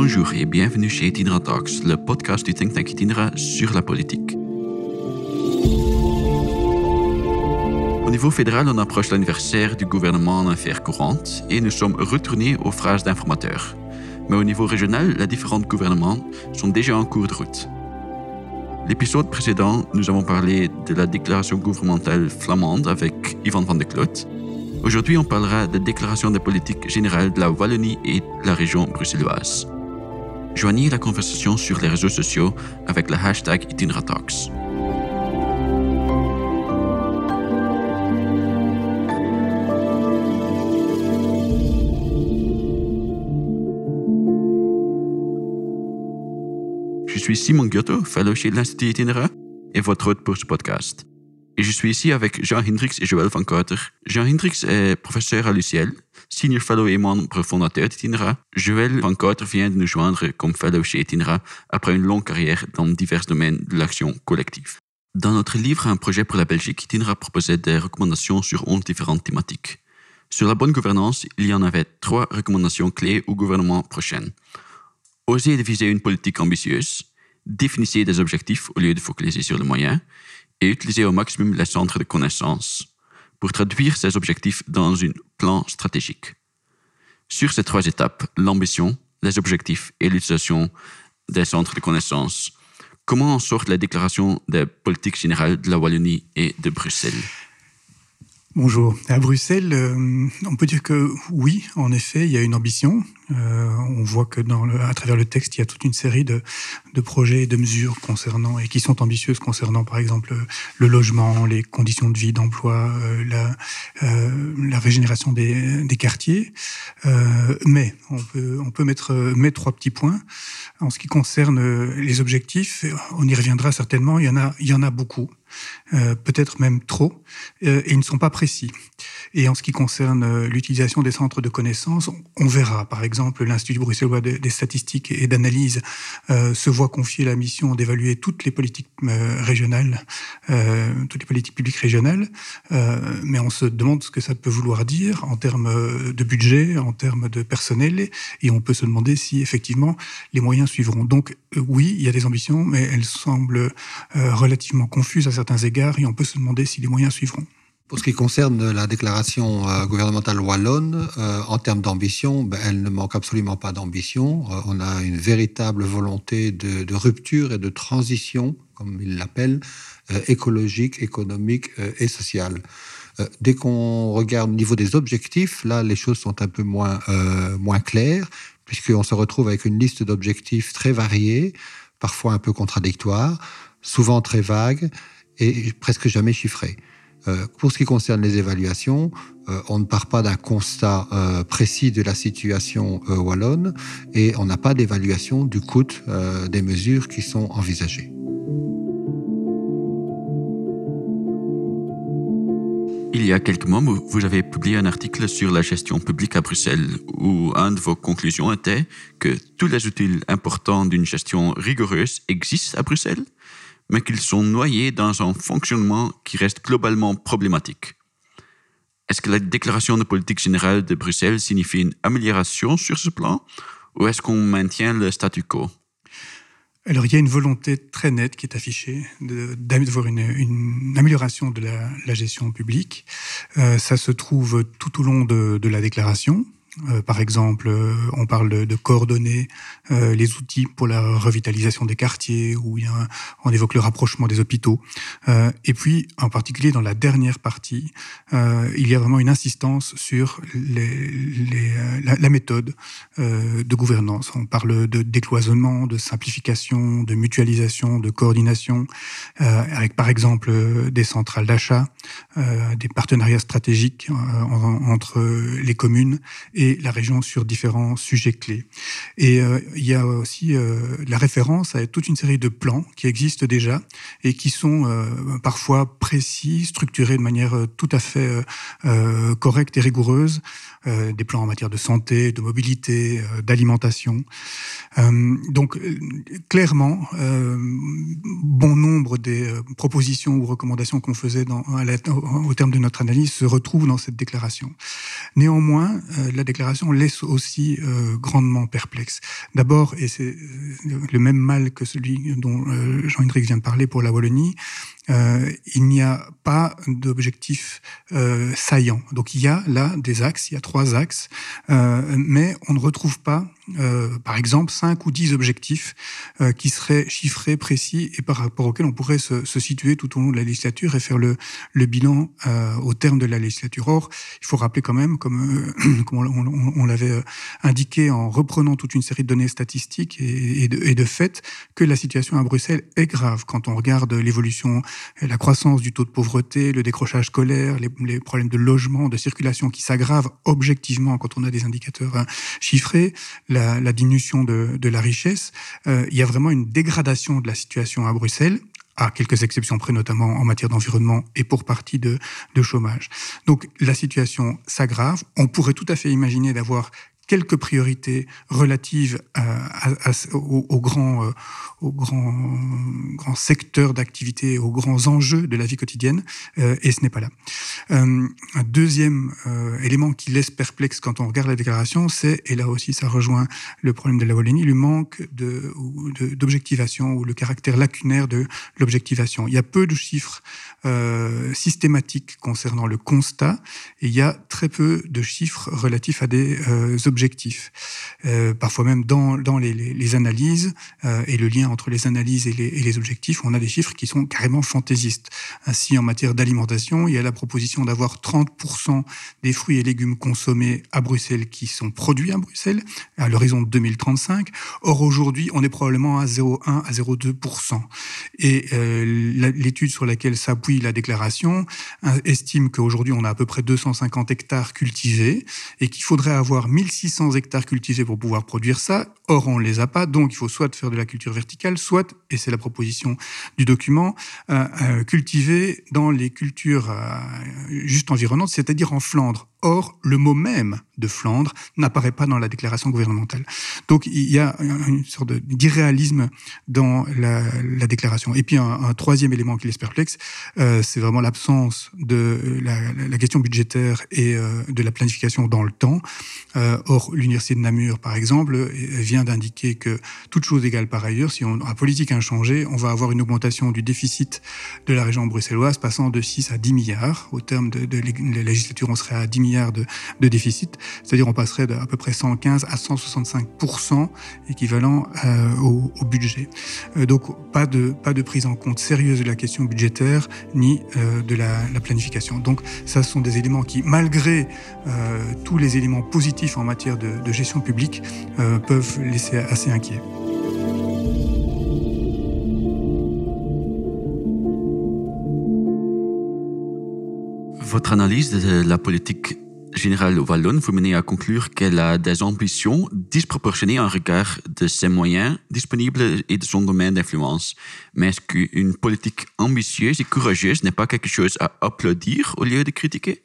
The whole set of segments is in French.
Bonjour et bienvenue chez Itinera Talks, le podcast du think tank Itinera sur la politique. Au niveau fédéral, on approche l'anniversaire du gouvernement en affaires courantes et nous sommes retournés aux phrases d'informateurs. Mais au niveau régional, les différents gouvernements sont déjà en cours de route. L'épisode précédent, nous avons parlé de la déclaration gouvernementale flamande avec Ivan van de Kloot. Aujourd'hui, on parlera de la déclaration de politique générale de la Wallonie et de la région bruxelloise. Joignez la conversation sur les réseaux sociaux avec le hashtag Itineratox. Je suis Simon Giotto, fellow chez l'Institut Itinera et votre hôte pour ce podcast. Et je suis ici avec Jean Hendrix et Joël Van Cotter. Jean Hendrix est professeur à l'UCL, senior fellow et membre fondateur d'Itinera. Joël Van Cotter vient de nous joindre comme fellow chez Itinera après une longue carrière dans divers domaines de l'action collective. Dans notre livre Un projet pour la Belgique, Itinera proposait des recommandations sur 11 différentes thématiques. Sur la bonne gouvernance, il y en avait trois recommandations clés au gouvernement prochain. Osez viser une politique ambitieuse, définissez des objectifs au lieu de focaliser sur le moyen, et utilisez au maximum les centres de connaissances pour traduire ces objectifs dans un plan stratégique. Sur ces trois étapes, l'ambition, les objectifs et l'utilisation des centres de connaissances, comment en sort la déclaration des politiques générales de la Wallonie et de Bruxelles? Bonjour. À Bruxelles, euh, on peut dire que oui, en effet, il y a une ambition. Euh, on voit que à travers le texte, il y a toute une série de, projets et de mesures concernant et qui sont ambitieuses concernant, par exemple, le logement, les conditions de vie, d'emploi, euh, la, régénération des, quartiers. Mais on peut, mettre, trois petits points. En ce qui concerne les objectifs, on y reviendra certainement. Il y en a beaucoup. Euh, peut-être même trop, euh, et ils ne sont pas précis. Et en ce qui concerne euh, l'utilisation des centres de connaissances, on, verra, par exemple, l'Institut bruxellois des statistiques et d'analyse se voit confier la mission d'évaluer toutes les politiques régionales, toutes les politiques publiques régionales, mais on se demande ce que ça peut vouloir dire en termes de budget, en termes de personnel, et on peut se demander si effectivement les moyens suivront. Donc oui, il y a des ambitions, mais elles semblent relativement confuses à certains égards et on peut se demander si les moyens suivront. Pour ce qui concerne la déclaration euh, gouvernementale wallonne, euh, en termes d'ambition, ben, elle ne manque absolument pas d'ambition. Euh, on a une véritable volonté de, de rupture et de transition, comme il l'appelle, écologique, économique et sociale. dès qu'on regarde au niveau des objectifs, là, les choses sont un peu moins, moins claires, puisqu'on se retrouve avec une liste d'objectifs très variés, parfois un peu contradictoires, souvent très vagues et presque jamais chiffré. Euh, pour ce qui concerne les évaluations, euh, on ne part pas d'un constat euh, précis de la situation wallonne et on n'a pas d'évaluation du coût des mesures qui sont envisagées. Il y a quelques mois, vous avez publié un article sur la gestion publique à Bruxelles où un de vos conclusions était que tous les outils importants d'une gestion rigoureuse existent à Bruxelles mais qu'ils sont noyés dans un fonctionnement qui reste globalement problématique. Est-ce que la déclaration de politique générale de Bruxelles signifie une amélioration sur ce plan ou est-ce qu'on maintient le statu quo? Alors, il y a une volonté très nette qui est affichée d'avoir une, une, amélioration de la, gestion publique. Euh, ça se trouve tout au long de la déclaration. Euh, par exemple, euh, on parle de, coordonner euh, les outils pour la revitalisation des quartiers, ou on évoque le rapprochement des hôpitaux. et puis, en particulier dans la dernière partie, il y a vraiment une insistance sur la, méthode de gouvernance. On parle de décloisonnement, de simplification, de mutualisation, de coordination, avec par exemple des centrales d'achat, des partenariats stratégiques entre les communes la région sur différents sujets clés. Et euh, il y a aussi euh, la référence à toute une série de plans qui existent déjà et qui sont euh, parfois précis, structurés de manière tout à fait correcte et rigoureuse, des plans en matière de santé, de mobilité, d'alimentation. donc clairement, bon nombre des propositions ou recommandations qu'on faisait au terme de notre analyse se retrouvent dans cette déclaration. Néanmoins, la déclaration laisse aussi grandement perplexe. D'abord, et c'est le même mal que celui dont Jean-Hendrik vient de parler pour la Wallonie, euh, il n'y a pas d'objectif euh, saillant. Donc il y a là des axes, il y a trois axes, euh, mais on ne retrouve pas, euh, par exemple, cinq ou dix objectifs euh, qui seraient chiffrés, précis et par rapport auxquels on pourrait se, se situer tout au long de la législature et faire le, le bilan euh, au terme de la législature. Or, il faut rappeler quand même, comme, comme on, l'avait indiqué en reprenant toute une série de données statistiques et, et, de, et de fait, que la situation à Bruxelles est grave quand on regarde l'évolution la croissance du taux de pauvreté, le décrochage scolaire, les, problèmes de logement, de circulation qui s'aggravent objectivement quand on a des indicateurs hein, chiffrés, la, diminution de, la richesse. Euh, il y a vraiment une dégradation de la situation à Bruxelles à quelques exceptions près, notamment en matière d'environnement et pour partie de, de chômage. Donc la situation s'aggrave. On pourrait tout à fait imaginer d'avoir quelques priorités relatives à, aux, grands, euh, aux grands, grands secteurs d'activité, aux grands enjeux de la vie quotidienne, euh, et ce n'est pas là. Euh, un deuxième élément qui laisse perplexe quand on regarde la déclaration, c'est, et là aussi ça rejoint le problème de la Wallonie, le manque d'objectivation ou le caractère lacunaire de l'objectivation. Il y a peu de chiffres systématiques concernant le constat, et il y a très peu de chiffres relatifs à des objectifs. Euh, parfois même dans, les, analyses euh, et le lien entre les analyses et les, objectifs, on a des chiffres qui sont carrément fantaisistes. Ainsi, en matière d'alimentation, il y a la proposition d'avoir 30% des fruits et légumes consommés à Bruxelles qui sont produits à Bruxelles à l'horizon de 2035. Or, aujourd'hui, on est probablement à 0,1 à 0,2%. Et euh, l'étude sur laquelle s'appuie la déclaration estime qu'aujourd'hui, on a à peu près 250 hectares cultivés et qu'il faudrait avoir 1600 600 hectares cultivés pour pouvoir produire ça. Or, on ne les a pas, donc il faut soit faire de la culture verticale, soit, et c'est la proposition du document, euh, euh, cultiver dans les cultures juste environnantes, c'est-à-dire en Flandre. Or, le mot même de Flandre n'apparaît pas dans la déclaration gouvernementale. Donc, il y a une sorte d'irréalisme dans la, la, déclaration. Et puis, un, troisième élément qui laisse perplexe, euh, c'est vraiment l'absence de la, question budgétaire et euh, de la planification dans le temps. Euh, or, l'université de Namur, par exemple, vient d'indiquer que, toute chose égale par ailleurs, si on, la politique a changé, on va avoir une augmentation du déficit de la région bruxelloise passant de 6 à 10 milliards. Au terme de, de la législature, on serait à 10 milliards de, déficit, c'est-à-dire on passerait de à peu près 115 à 165% équivalent euh, au, budget. Euh, donc pas de prise en compte sérieuse de la question budgétaire ni euh, de la, la, planification. Donc ça ce sont des éléments qui, malgré tous les éléments positifs en matière de, gestion publique, peuvent laisser assez inquiet. Votre analyse de la politique générale wallonne vous menez à conclure qu'elle a des ambitions disproportionnées en regard de ses moyens disponibles et de son domaine d'influence. Mais est-ce qu'une politique ambitieuse et courageuse n'est pas quelque chose à applaudir au lieu de critiquer?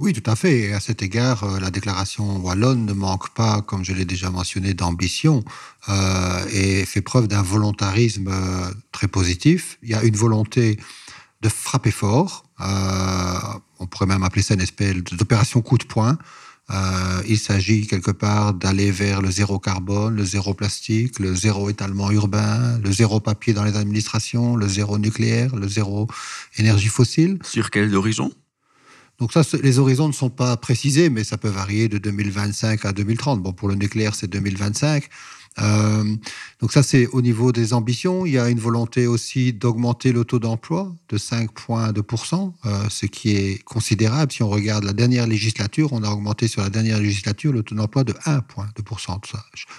Oui, tout à fait. Et à cet égard, euh, la déclaration wallonne ne manque pas, comme je l'ai déjà mentionné, d'ambition euh, et fait preuve d'un volontarisme euh, très positif. Il y a une volonté de frapper fort, euh, on pourrait même appeler ça une espèce d'opération coup de poing. Euh, il s'agit quelque part d'aller vers le zéro carbone, le zéro plastique, le zéro étalement urbain, le zéro papier dans les administrations, le zéro nucléaire, le zéro énergie fossile. Sur quel horizon? Donc ça, les horizons ne sont pas précisés, mais ça peut varier de 2025 à 2030. Bon, pour le nucléaire, c'est 2025. Euh, donc ça, c'est au niveau des ambitions. Il y a une volonté aussi d'augmenter le taux d'emploi de 5,2%, euh, ce qui est considérable. Si on regarde la dernière législature, on a augmenté sur la dernière législature le taux d'emploi de 1,2%.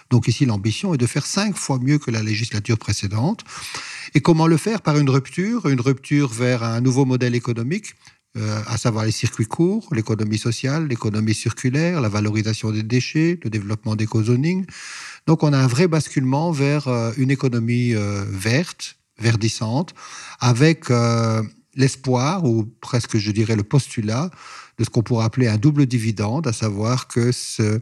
Donc ici, l'ambition est de faire cinq fois mieux que la législature précédente. Et comment le faire? Par une rupture, une rupture vers un nouveau modèle économique euh, à savoir les circuits courts, l'économie sociale, l'économie circulaire, la valorisation des déchets, le développement d'éco-zoning. Donc on a un vrai basculement vers euh, une économie euh, verte, verdissante, avec l'espoir, ou presque je dirais le postulat, de ce qu'on pourrait appeler un double dividende, à savoir que ce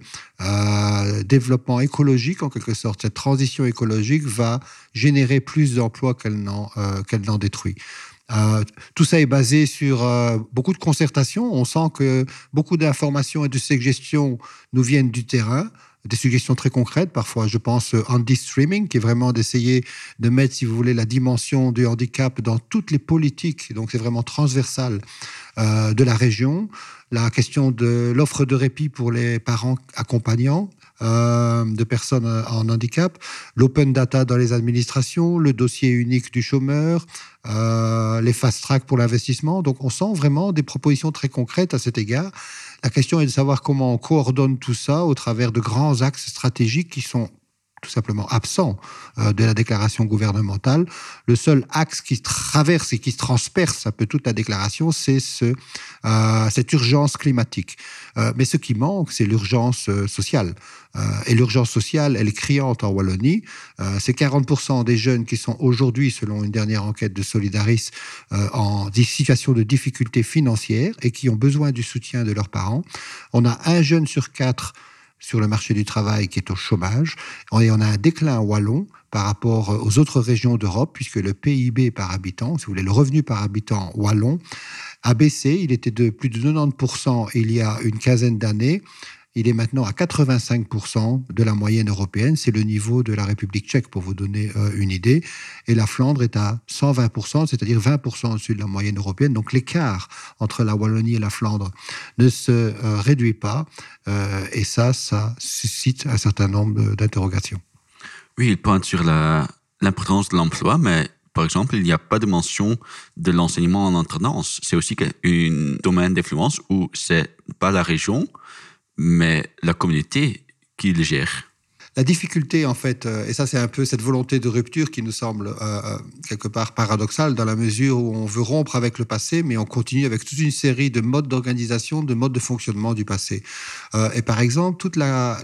développement écologique, en quelque sorte, cette transition écologique va générer plus d'emplois qu'elle n'en détruit. Tout ça est basé sur beaucoup de concertation. On sent que beaucoup d'informations et de suggestions nous viennent du terrain des suggestions très concrètes. Parfois, je pense Andy Streaming, qui est vraiment d'essayer de mettre, si vous voulez, la dimension du handicap dans toutes les politiques. Donc, c'est vraiment transversal de la région. La question de l'offre de répit pour les parents accompagnants, euh, de personnes en handicap, l'open data dans les administrations, le dossier unique du chômeur, euh, les fast track pour l'investissement. Donc on sent vraiment des propositions très concrètes à cet égard. La question est de savoir comment on coordonne tout ça au travers de grands axes stratégiques qui sont tout simplement absent euh, de la déclaration gouvernementale. Le seul axe qui traverse et qui transperce un peu toute la déclaration, c'est ce, euh, cette urgence climatique. Euh, mais ce qui manque, c'est l'urgence sociale. et l'urgence sociale, elle est criante en Wallonie. c'est 40% des jeunes qui sont aujourd'hui, selon une dernière enquête de Solidaris, en situation de difficulté financière et qui ont besoin du soutien de leurs parents. On a un jeune sur quatre sur le marché du travail qui est au chômage. Et on a un déclin wallon par rapport aux autres régions d'Europe, puisque le PIB par habitant, si vous voulez, le revenu par habitant wallon, a baissé. Il était de plus de 90% il y a une quinzaine d'années. Il est maintenant à 85% de la moyenne européenne. C'est le niveau de la République tchèque, pour vous donner euh, une idée. Et la Flandre est à 120%, c'est-à-dire 20% au-dessus de la moyenne européenne. Donc l'écart entre la Wallonie et la Flandre ne se euh, réduit pas. Euh, et ça, ça suscite un certain nombre d'interrogations. Oui, il pointe sur l'importance de l'emploi, mais par exemple, il n'y a pas de mention de l'enseignement en alternance. C'est aussi un domaine d'influence où c'est pas la région, mais la communauté qui le gère. La difficulté, en fait, euh, et ça c'est un peu cette volonté de rupture qui nous semble euh, euh, quelque part paradoxale dans la mesure où on veut rompre avec le passé, mais on continue avec toute une série de modes d'organisation, de modes de fonctionnement du passé. et par exemple, toute la,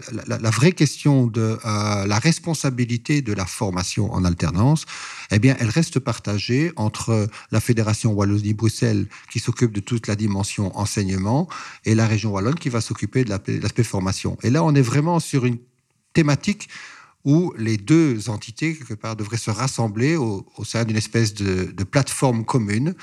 vraie question de la responsabilité de la formation en alternance, eh bien, elle reste partagée entre la Fédération Wallonie-Bruxelles qui s'occupe de toute la dimension enseignement et la région wallonne qui va s'occuper de l'aspect formation. Et là, on est vraiment sur une thématique où les deux entités, quelque part, devraient se rassembler au, sein d'une espèce de, plateforme commune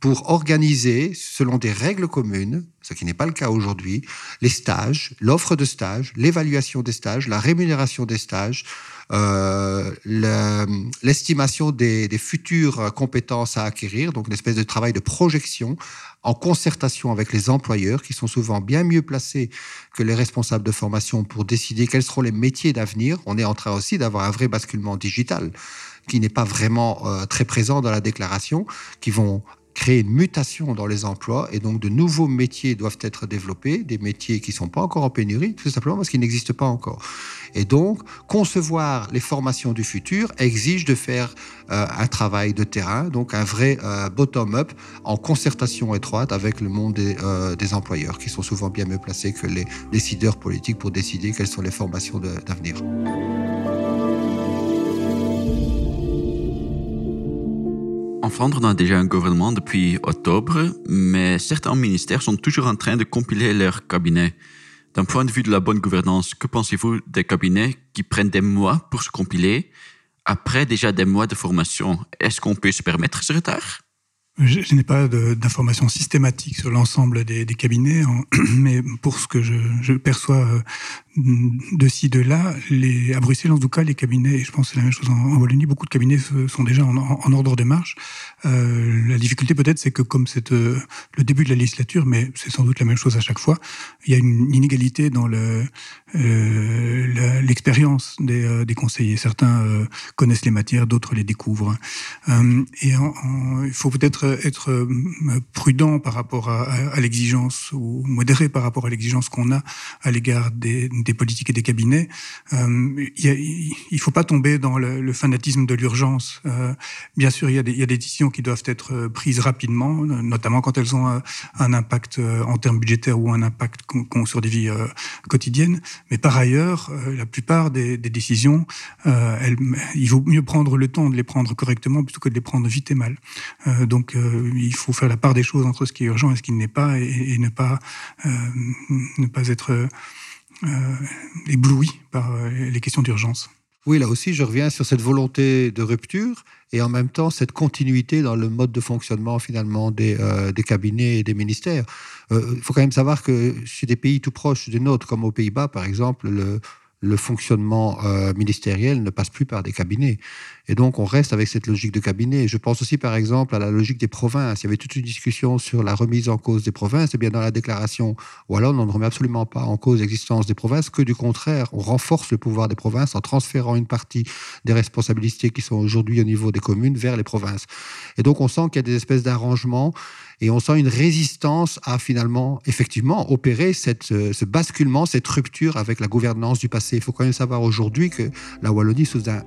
pour organiser, selon des règles communes, ce qui n'est pas le cas aujourd'hui, les stages, l'offre de stages, l'évaluation des stages, la rémunération des stages, euh, l'estimation des, des, futures compétences à acquérir, donc une espèce de travail de projection en concertation avec les employeurs qui sont souvent bien mieux placés que les responsables de formation pour décider quels seront les métiers d'avenir. On est en train aussi d'avoir un vrai basculement digital qui n'est pas vraiment euh, très présent dans la déclaration, qui vont créer une mutation dans les emplois et donc de nouveaux métiers doivent être développés, des métiers qui ne sont pas encore en pénurie, tout simplement parce qu'ils n'existent pas encore. Et donc, concevoir les formations du futur exige de faire euh, un travail de terrain, donc un vrai euh, bottom-up en concertation étroite avec le monde euh, des, employeurs qui sont souvent bien mieux placés que les décideurs politiques pour décider quelles sont les formations d'avenir. En Flandre, on a déjà un gouvernement depuis octobre, mais certains ministères sont toujours en train de compiler leur cabinet. D'un point de vue de la bonne gouvernance, que pensez-vous des cabinets qui prennent des mois pour se compiler après déjà des mois de formation? Est-ce qu'on peut se permettre ce retard? Je, n'ai pas d'informations systématiques sur l'ensemble des, cabinets, mais pour ce que je, perçois euh, de ci, de là, à Bruxelles, en tout cas, les cabinets, et je pense que c'est la même chose en, Wallonie, beaucoup de cabinets sont déjà en, ordre de marche. Euh, la difficulté peut-être, c'est que comme c'est euh, le début de la législature, mais c'est sans doute la même chose à chaque fois, il y a une inégalité dans l'expérience des, conseillers. Certains connaissent les matières, d'autres les découvrent. et il faut peut-être être, euh, prudent par rapport à, l'exigence ou modéré par rapport à l'exigence qu'on a à l'égard des, politiques et des cabinets. Euh, il ne faut pas tomber dans le, fanatisme de l'urgence. Euh, bien sûr, il y, a des, il y, a des, décisions qui doivent être prises rapidement, notamment quand elles ont un, impact en termes budgétaires ou un impact sur des vies quotidiennes. Mais par ailleurs, la plupart des, décisions, il vaut mieux prendre le temps de les prendre correctement plutôt que de les prendre vite et mal. donc euh, il faut faire la part des choses entre ce qui est urgent et ce qui n'est pas, et, ne pas euh, ne pas être euh, ébloui par les questions d'urgence. Oui, là aussi, je reviens sur cette volonté de rupture et en même temps cette continuité dans le mode de fonctionnement finalement des, euh, cabinets et des ministères. Il euh, faut quand même savoir que chez des pays tout proches des nôtres, comme aux Pays-Bas par exemple, le, le fonctionnement euh, ministériel ne passe plus par des cabinets. Et donc, on reste avec cette logique de cabinet. Je pense aussi, par exemple, à la logique des provinces. Il y avait toute une discussion sur la remise en cause des provinces. Et bien, dans la déclaration Wallonne, on ne remet absolument pas en cause l'existence des provinces, que du contraire, on renforce le pouvoir des provinces en transférant une partie des responsabilités qui sont aujourd'hui au niveau des communes vers les provinces. Et donc, on sent qu'il y a des espèces d'arrangements et on sent une résistance à finalement, effectivement, opérer cette, euh, ce basculement, cette rupture avec la gouvernance du passé. Il faut quand même savoir aujourd'hui que la Wallonie sous un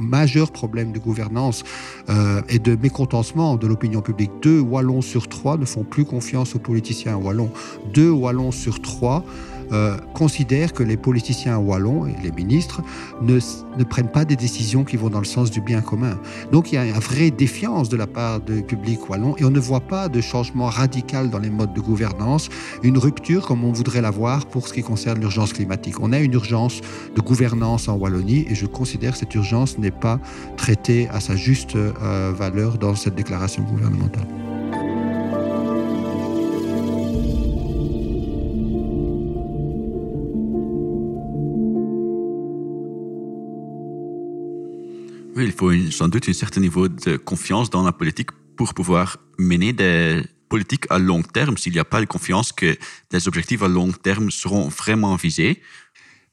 majeur problème de gouvernance euh, et de mécontentement de l'opinion publique. Deux Wallons sur trois ne font plus confiance aux politiciens wallons. Deux Wallons sur trois euh, considèrent que les politiciens wallons et les ministres ne, ne, prennent pas des décisions qui vont dans le sens du bien commun. Donc il y a une vraie défiance de la part du public wallon et on ne voit pas de changement radical dans les modes de gouvernance, une rupture comme on voudrait l'avoir pour ce qui concerne l'urgence climatique. On a une urgence de gouvernance en Wallonie et je considère que cette urgence n'est pas traitée à sa juste euh, valeur dans cette déclaration gouvernementale. Il faut sans doute un certain niveau de confiance dans la politique pour pouvoir mener des politiques à long terme s'il n'y a pas de confiance que des objectifs à long terme seront vraiment visés.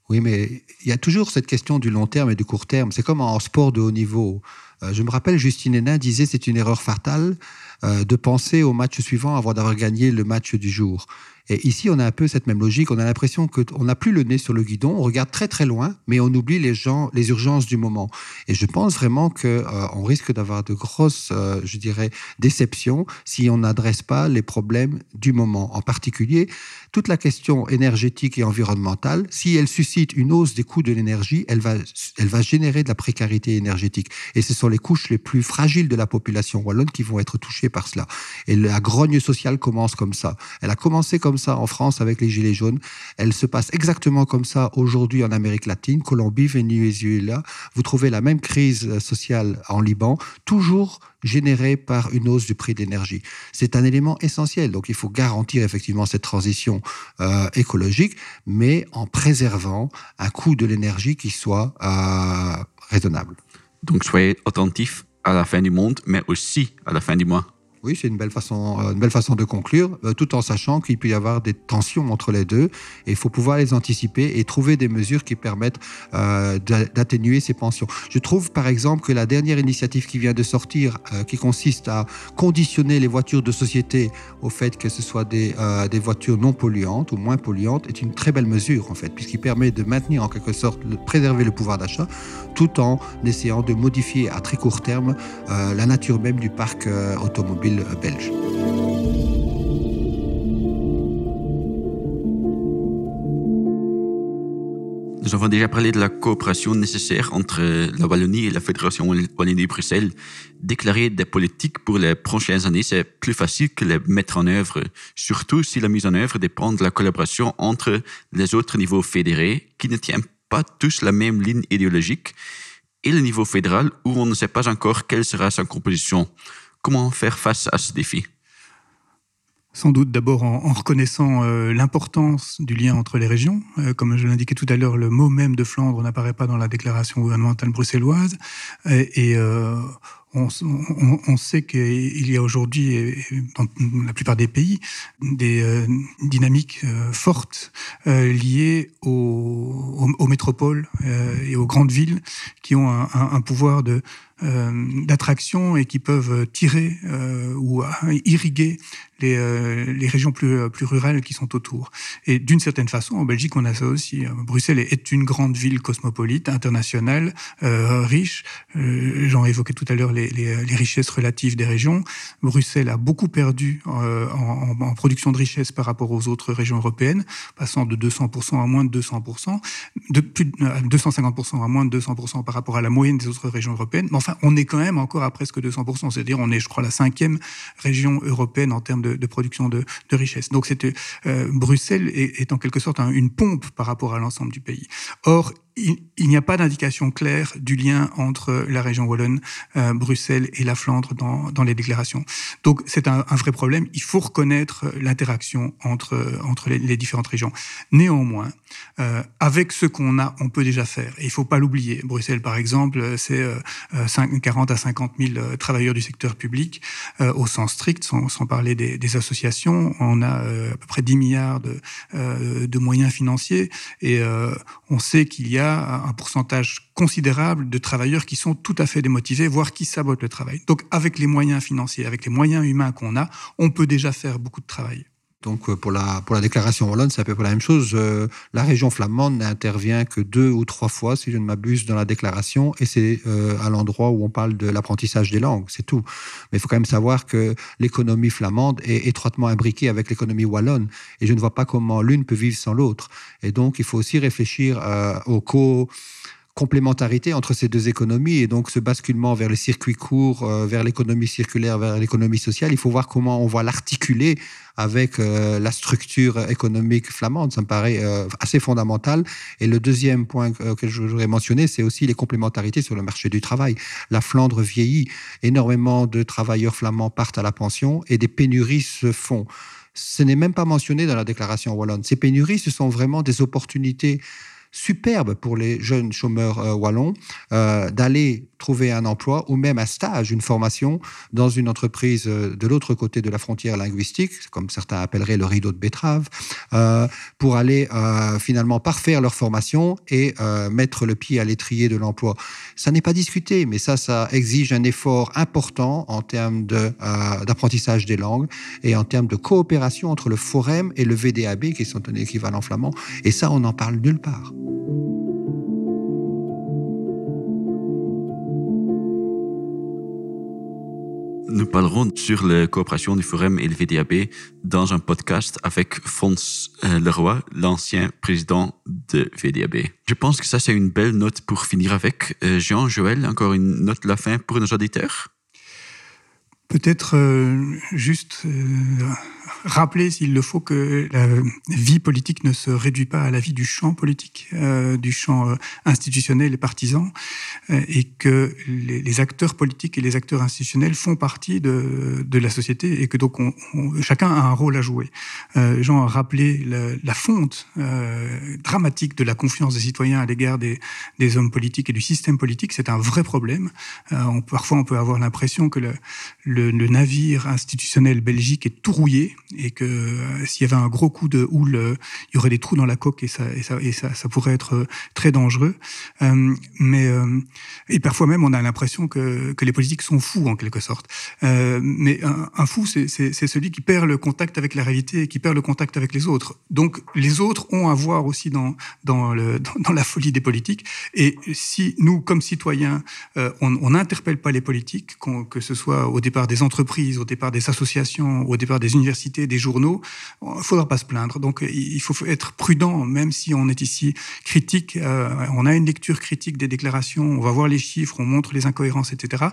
Oui, mais il y a toujours cette question du long terme et du court terme. C'est comme en sport de haut niveau. Euh, je me rappelle, Justine Hénin disait c'est une erreur fatale euh, de penser au match suivant avant d'avoir gagné le match du jour. Et ici, on a un peu cette même logique. On a l'impression qu'on n'a plus le nez sur le guidon, on regarde très très loin, mais on oublie les gens, les urgences du moment. Et je pense vraiment qu'on euh, risque d'avoir de grosses, euh, je dirais, déceptions si on n'adresse pas les problèmes du moment. En particulier, toute la question énergétique et environnementale, si elle suscite une hausse des coûts de l'énergie, elle va, elle va générer de la précarité énergétique. Et ce sont les couches les plus fragiles de la population wallonne qui vont être touchées par cela. Et la grogne sociale commence comme ça. Elle a commencé comme ça en France avec les Gilets jaunes. Elle se passe exactement comme ça aujourd'hui en Amérique latine, Colombie, Venezuela. Vous trouvez la même crise sociale en Liban, toujours générée par une hausse du prix de l'énergie. C'est un élément essentiel. Donc il faut garantir effectivement cette transition euh, écologique, mais en préservant un coût de l'énergie qui soit euh, raisonnable. Donc soyez attentifs à la fin du monde, mais aussi à la fin du mois. Oui, c'est une belle façon, euh, une belle façon de conclure, euh, tout en sachant qu'il peut y avoir des tensions entre les deux. Et il faut pouvoir les anticiper et trouver des mesures qui permettent euh, d'atténuer ces pensions. Je trouve, par exemple, que la dernière initiative qui vient de sortir, qui consiste à conditionner les voitures de société au fait que ce soit des, des voitures non polluantes ou moins polluantes, est une très belle mesure, en fait, puisqu'il permet de maintenir en quelque sorte, de préserver le pouvoir d'achat, tout en essayant de modifier à très court terme la nature même du parc automobile Nous avons déjà parlé de la coopération nécessaire entre la Wallonie et la Fédération Wallonie-Bruxelles. Déclarer des politiques pour les prochaines années, c'est plus facile que les mettre en œuvre, surtout si la mise en œuvre dépend de la collaboration entre les autres niveaux fédérés qui ne tiennent pas tous la même ligne idéologique et le niveau fédéral où on ne sait pas encore quelle sera sa composition. Comment faire face à ce défi? Sans doute d'abord en, reconnaissant euh, l'importance du lien entre les régions. Euh, comme je l'indiquais tout à l'heure, le mot même de Flandre n'apparaît pas dans la déclaration gouvernementale bruxelloise. Et, euh, on, sait qu'il y a aujourd'hui, dans la plupart des pays, des dynamiques fortes liées aux, métropoles et aux grandes villes qui ont un, pouvoir de d'attraction et qui peuvent tirer ou irriguer les, régions plus, rurales qui sont autour. Et d'une certaine façon, en Belgique, on a ça aussi. Bruxelles est une grande ville cosmopolite, internationale, riche. J'en évoquais tout à l'heure les, richesses relatives des régions. Bruxelles a beaucoup perdu euh, en, production de richesses par rapport aux autres régions européennes, passant de 200% à moins de 200%, de plus de 250% à moins de 200% par rapport à la moyenne des autres régions européennes. Mais enfin, on est quand même encore à presque 200%, c'est-à-dire on est, je crois, la cinquième région européenne en termes de, production de, richesses. Donc, c'était euh, Bruxelles est, en quelque sorte une pompe par rapport à l'ensemble du pays. Or, il, n'y a pas d'indication claire du lien entre la région wallonne, euh, Bruxelles et la Flandre dans, les déclarations. Donc c'est un, vrai problème. Il faut reconnaître l'interaction entre, entre les, différentes régions. Néanmoins, euh, avec ce qu'on a, on peut déjà faire. Et il faut pas l'oublier. Bruxelles, par exemple, c'est euh, 40 à 50 000 travailleurs du secteur public euh, au sens strict, sans, parler des, associations. On a euh, à peu près 10 milliards de, euh, de moyens financiers et on sait qu'il y a un pourcentage considérable de travailleurs qui sont tout à fait démotivés, voire qui sabotent le travail. Donc avec les moyens financiers, avec les moyens humains qu'on a, on peut déjà faire beaucoup de travail. Donc euh, pour la, pour la déclaration wallonne, c'est à peu près la même chose. Euh, la région flamande n'intervient que deux ou trois fois, si je ne m'abuse, dans la déclaration, et c'est euh, à l'endroit où on parle de l'apprentissage des langues, c'est tout. Mais il faut quand même savoir que l'économie flamande est étroitement imbriquée avec l'économie wallonne, et je ne vois pas comment l'une peut vivre sans l'autre. Et donc il faut aussi réfléchir euh, aux co complémentarité entre ces deux économies et donc ce basculement vers les circuits courts, euh, vers l'économie circulaire, vers l'économie sociale, il faut voir comment on va l'articuler avec euh, la structure économique flamande. Ça me paraît euh, assez fondamental. Et le deuxième point que je voudrais mentionner, c'est aussi les complémentarités sur le marché du travail. La Flandre vieillit, énormément de travailleurs flamands partent à la pension et des pénuries se font. Ce n'est même pas mentionné dans la déclaration wallonne. Ces pénuries, ce sont vraiment des opportunités superbe pour les jeunes chômeurs euh, wallons euh, d'aller trouver un emploi ou même un stage, une formation dans une entreprise euh, de l'autre côté de la frontière linguistique, comme certains appelleraient le rideau de betterave, pour aller finalement parfaire leur formation et mettre le pied à l'étrier de l'emploi. Ça n'est pas discuté, mais ça, ça exige un effort important en termes d'apprentissage de, des langues et en termes de coopération entre le Forum et le VDAB, qui sont un équivalent flamand. Et ça, on n'en parle nulle part. Nous parlerons sur la coopération du Forum et le VDAB dans un podcast avec Fons euh, Leroy, l'ancien président de VDAB. Je pense que ça, c'est une belle note pour finir avec. Euh, Jean, Joël, encore une note de la fin pour nos auditeurs? Peut-être euh, juste rappeler, s'il le faut, que la vie politique ne se réduit pas à la vie du champ politique, euh, du champ euh, institutionnel et partisan, euh, et que les, acteurs politiques et les acteurs institutionnels font partie de, la société et que donc on, on, chacun a un rôle à jouer. Euh, Jean a rappelé la, fonte dramatique de la confiance des citoyens à l'égard des, hommes politiques et du système politique. C'est un vrai problème. Parfois, on peut avoir l'impression que le, le, navire institutionnel belgique est tout rouillé et que euh, s'il y avait un gros coup de houle, euh, il y aurait des trous dans la coque et ça, ça, pourrait être euh, très dangereux. Mais et parfois même, on a l'impression que, que les politiques sont fous en quelque sorte. Mais un, fou, c'est celui qui perd le contact avec la réalité et qui perd le contact avec les autres. Donc les autres ont à voir aussi dans, dans la folie des politiques. Et si nous, comme citoyens, on n'interpelle pas les politiques, que ce soit au départ des entreprises, au départ des associations, au départ des universités, des journaux, il faudra pas se plaindre. Donc il faut être prudent, même si on est ici critique. Euh, on a une lecture critique des déclarations, on va voir les chiffres, on montre les incohérences, etc.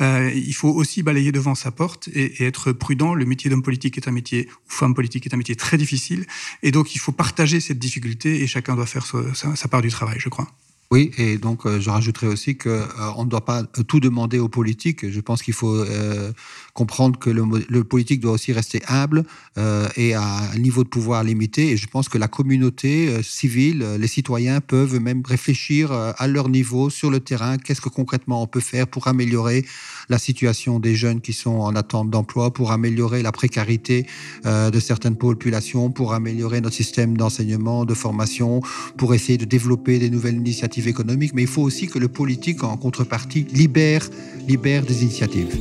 Euh, il faut aussi balayer devant sa porte et, être prudent. Le métier d'homme politique est un métier, ou femme politique est un métier très difficile. Et donc il faut partager cette difficulté et chacun doit faire sa part du travail, je crois. Oui, et donc euh, je rajouterai aussi qu'on euh, ne doit pas tout demander aux politiques. Je pense qu'il faut euh, comprendre que le, politique doit aussi rester humble euh, et à un niveau de pouvoir limité. Et je pense que la communauté euh, civile, euh, les citoyens peuvent même réfléchir euh, à leur niveau sur le terrain. Qu'est-ce que concrètement on peut faire pour améliorer la situation des jeunes qui sont en attente d'emploi, pour améliorer la précarité euh, de certaines populations, pour améliorer notre système d'enseignement, de formation, pour essayer de développer des nouvelles initiatives économiques. Mais il faut aussi que le politique, en contrepartie, libère, libère des initiatives.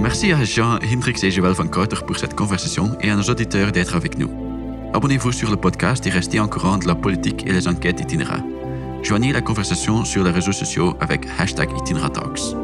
Merci à Jean Hendrix et Joël van Kouter pour cette conversation et à nos auditeurs d'être avec nous. Abonnez-vous sur le podcast et restez en courant de la politique et les enquêtes itinéra. Joignez la conversation sur les réseaux sociaux avec hashtag Itinera Talks.